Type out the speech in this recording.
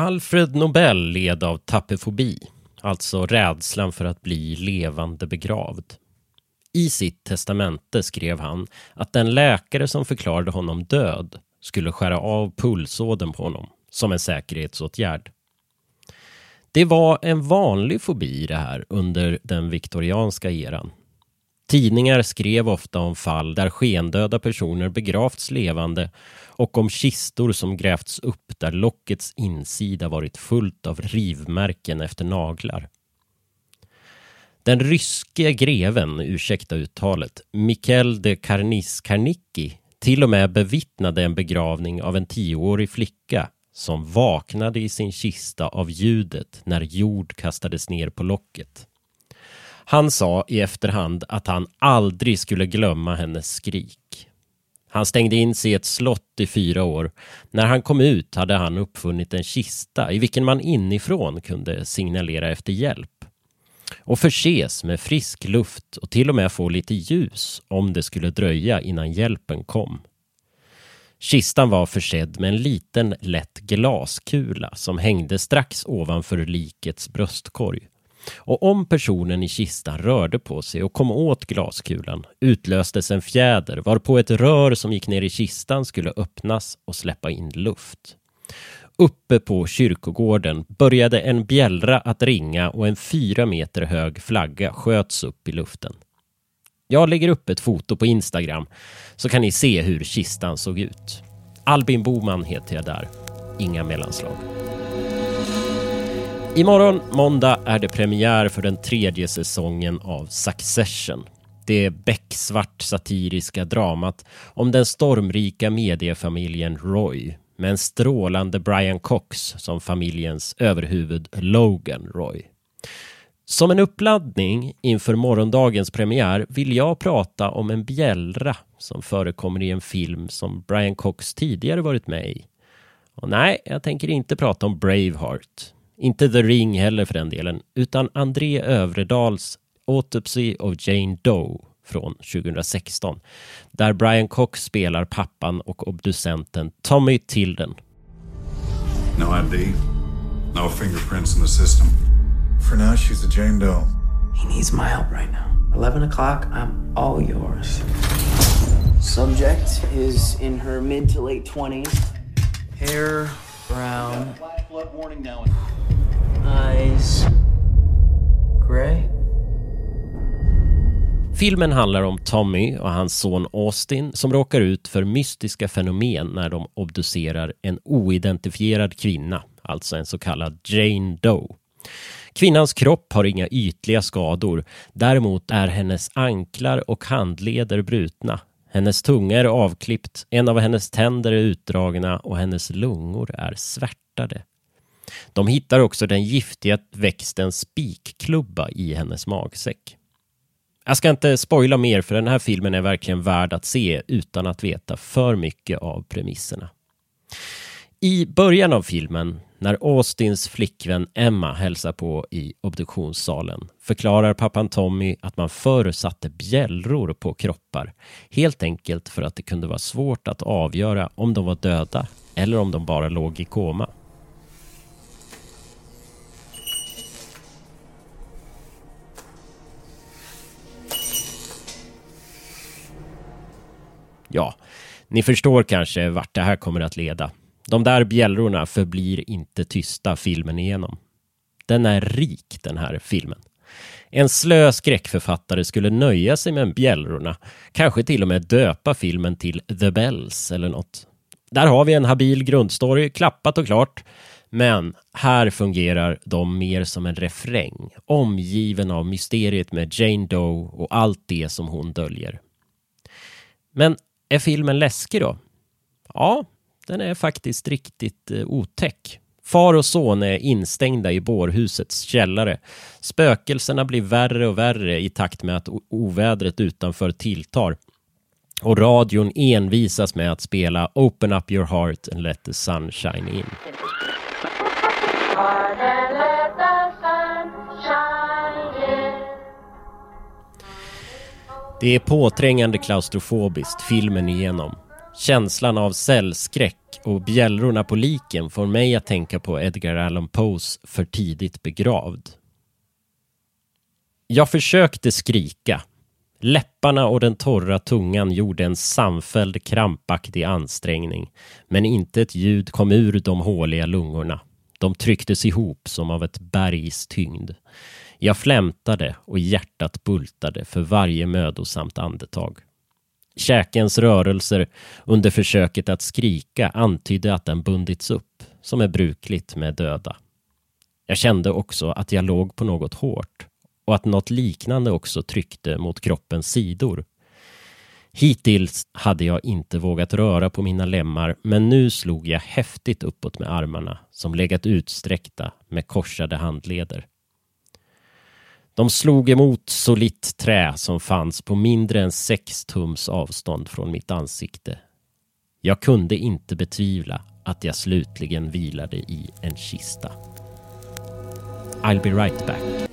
Alfred Nobel led av tapefobi, alltså rädslan för att bli levande begravd. I sitt testamente skrev han att den läkare som förklarade honom död skulle skära av pulsådern på honom som en säkerhetsåtgärd. Det var en vanlig fobi det här under den viktorianska eran. Tidningar skrev ofta om fall där skendöda personer begravts levande och om kistor som grävts upp där lockets insida varit fullt av rivmärken efter naglar. Den ryske greven, ursäkta uttalet, Mikhail de Karnis Karnicki till och med bevittnade en begravning av en tioårig flicka som vaknade i sin kista av ljudet när jord kastades ner på locket. Han sa i efterhand att han aldrig skulle glömma hennes skrik. Han stängde in sig i ett slott i fyra år. När han kom ut hade han uppfunnit en kista i vilken man inifrån kunde signalera efter hjälp och förses med frisk luft och till och med få lite ljus om det skulle dröja innan hjälpen kom. Kistan var försedd med en liten lätt glaskula som hängde strax ovanför likets bröstkorg. Och om personen i kistan rörde på sig och kom åt glaskulan utlöstes en fjäder varpå ett rör som gick ner i kistan skulle öppnas och släppa in luft. Uppe på kyrkogården började en bjällra att ringa och en fyra meter hög flagga sköts upp i luften. Jag lägger upp ett foto på Instagram så kan ni se hur kistan såg ut. Albin Boman heter jag där. Inga mellanslag. Imorgon, måndag, är det premiär för den tredje säsongen av Succession. Det becksvart satiriska dramat om den stormrika mediefamiljen Roy med en strålande Brian Cox som familjens överhuvud Logan Roy. Som en uppladdning inför morgondagens premiär vill jag prata om en bjällra som förekommer i en film som Brian Cox tidigare varit med i. Och nej, jag tänker inte prata om Braveheart. Inte The Ring heller för den delen, utan André Övredals Autopsy of Jane Doe från 2016 där Brian Cox spelar pappan och obducenten Tommy Tilden. No ID, no fingerprints in the system. For now, she's a Jane Doe. He needs my help right now. 11 o'clock, I'm all yours. Subject is in her mid to late 20s. Hair brown. Eyes gray. Filmen handlar om Tommy och hans son Austin som råkar ut för mystiska fenomen när de obducerar en oidentifierad kvinna, alltså en så kallad Jane Doe. Kvinnans kropp har inga ytliga skador. Däremot är hennes anklar och handleder brutna. Hennes tunga är avklippt, en av hennes tänder är utdragna och hennes lungor är svärtade. De hittar också den giftiga växten spikklubba i hennes magsäck. Jag ska inte spoila mer för den här filmen är verkligen värd att se utan att veta för mycket av premisserna. I början av filmen, när Austins flickvän Emma hälsar på i obduktionssalen, förklarar pappan Tommy att man förr satte bjällror på kroppar, helt enkelt för att det kunde vara svårt att avgöra om de var döda eller om de bara låg i koma. Ja, ni förstår kanske vart det här kommer att leda. De där bjällrorna förblir inte tysta filmen igenom. Den är rik, den här filmen. En slö skräckförfattare skulle nöja sig med bjällrorna, kanske till och med döpa filmen till The Bells eller något. Där har vi en habil grundstory, klappat och klart. Men här fungerar de mer som en refräng, omgiven av mysteriet med Jane Doe och allt det som hon döljer. Men är filmen läskig då? Ja, den är faktiskt riktigt eh, otäck. Far och son är instängda i bårhusets källare. Spökelserna blir värre och värre i takt med att ovädret utanför tilltar. Och radion envisas med att spela Open up your heart and let the sun shine in. Det är påträngande klaustrofobiskt filmen igenom. Känslan av cellskräck och bjällrorna på liken får mig att tänka på Edgar Allan Poes För tidigt begravd. Jag försökte skrika. Läpparna och den torra tungan gjorde en samfälld krampaktig ansträngning, men inte ett ljud kom ur de håliga lungorna. De trycktes ihop som av ett bergs tyngd. Jag flämtade och hjärtat bultade för varje mödosamt andetag. Käkens rörelser under försöket att skrika antydde att den bundits upp, som är brukligt med döda. Jag kände också att jag låg på något hårt och att något liknande också tryckte mot kroppens sidor. Hittills hade jag inte vågat röra på mina lemmar men nu slog jag häftigt uppåt med armarna som legat utsträckta med korsade handleder. De slog emot solitt trä som fanns på mindre än sex tums avstånd från mitt ansikte. Jag kunde inte betvivla att jag slutligen vilade i en kista. I'll be right back.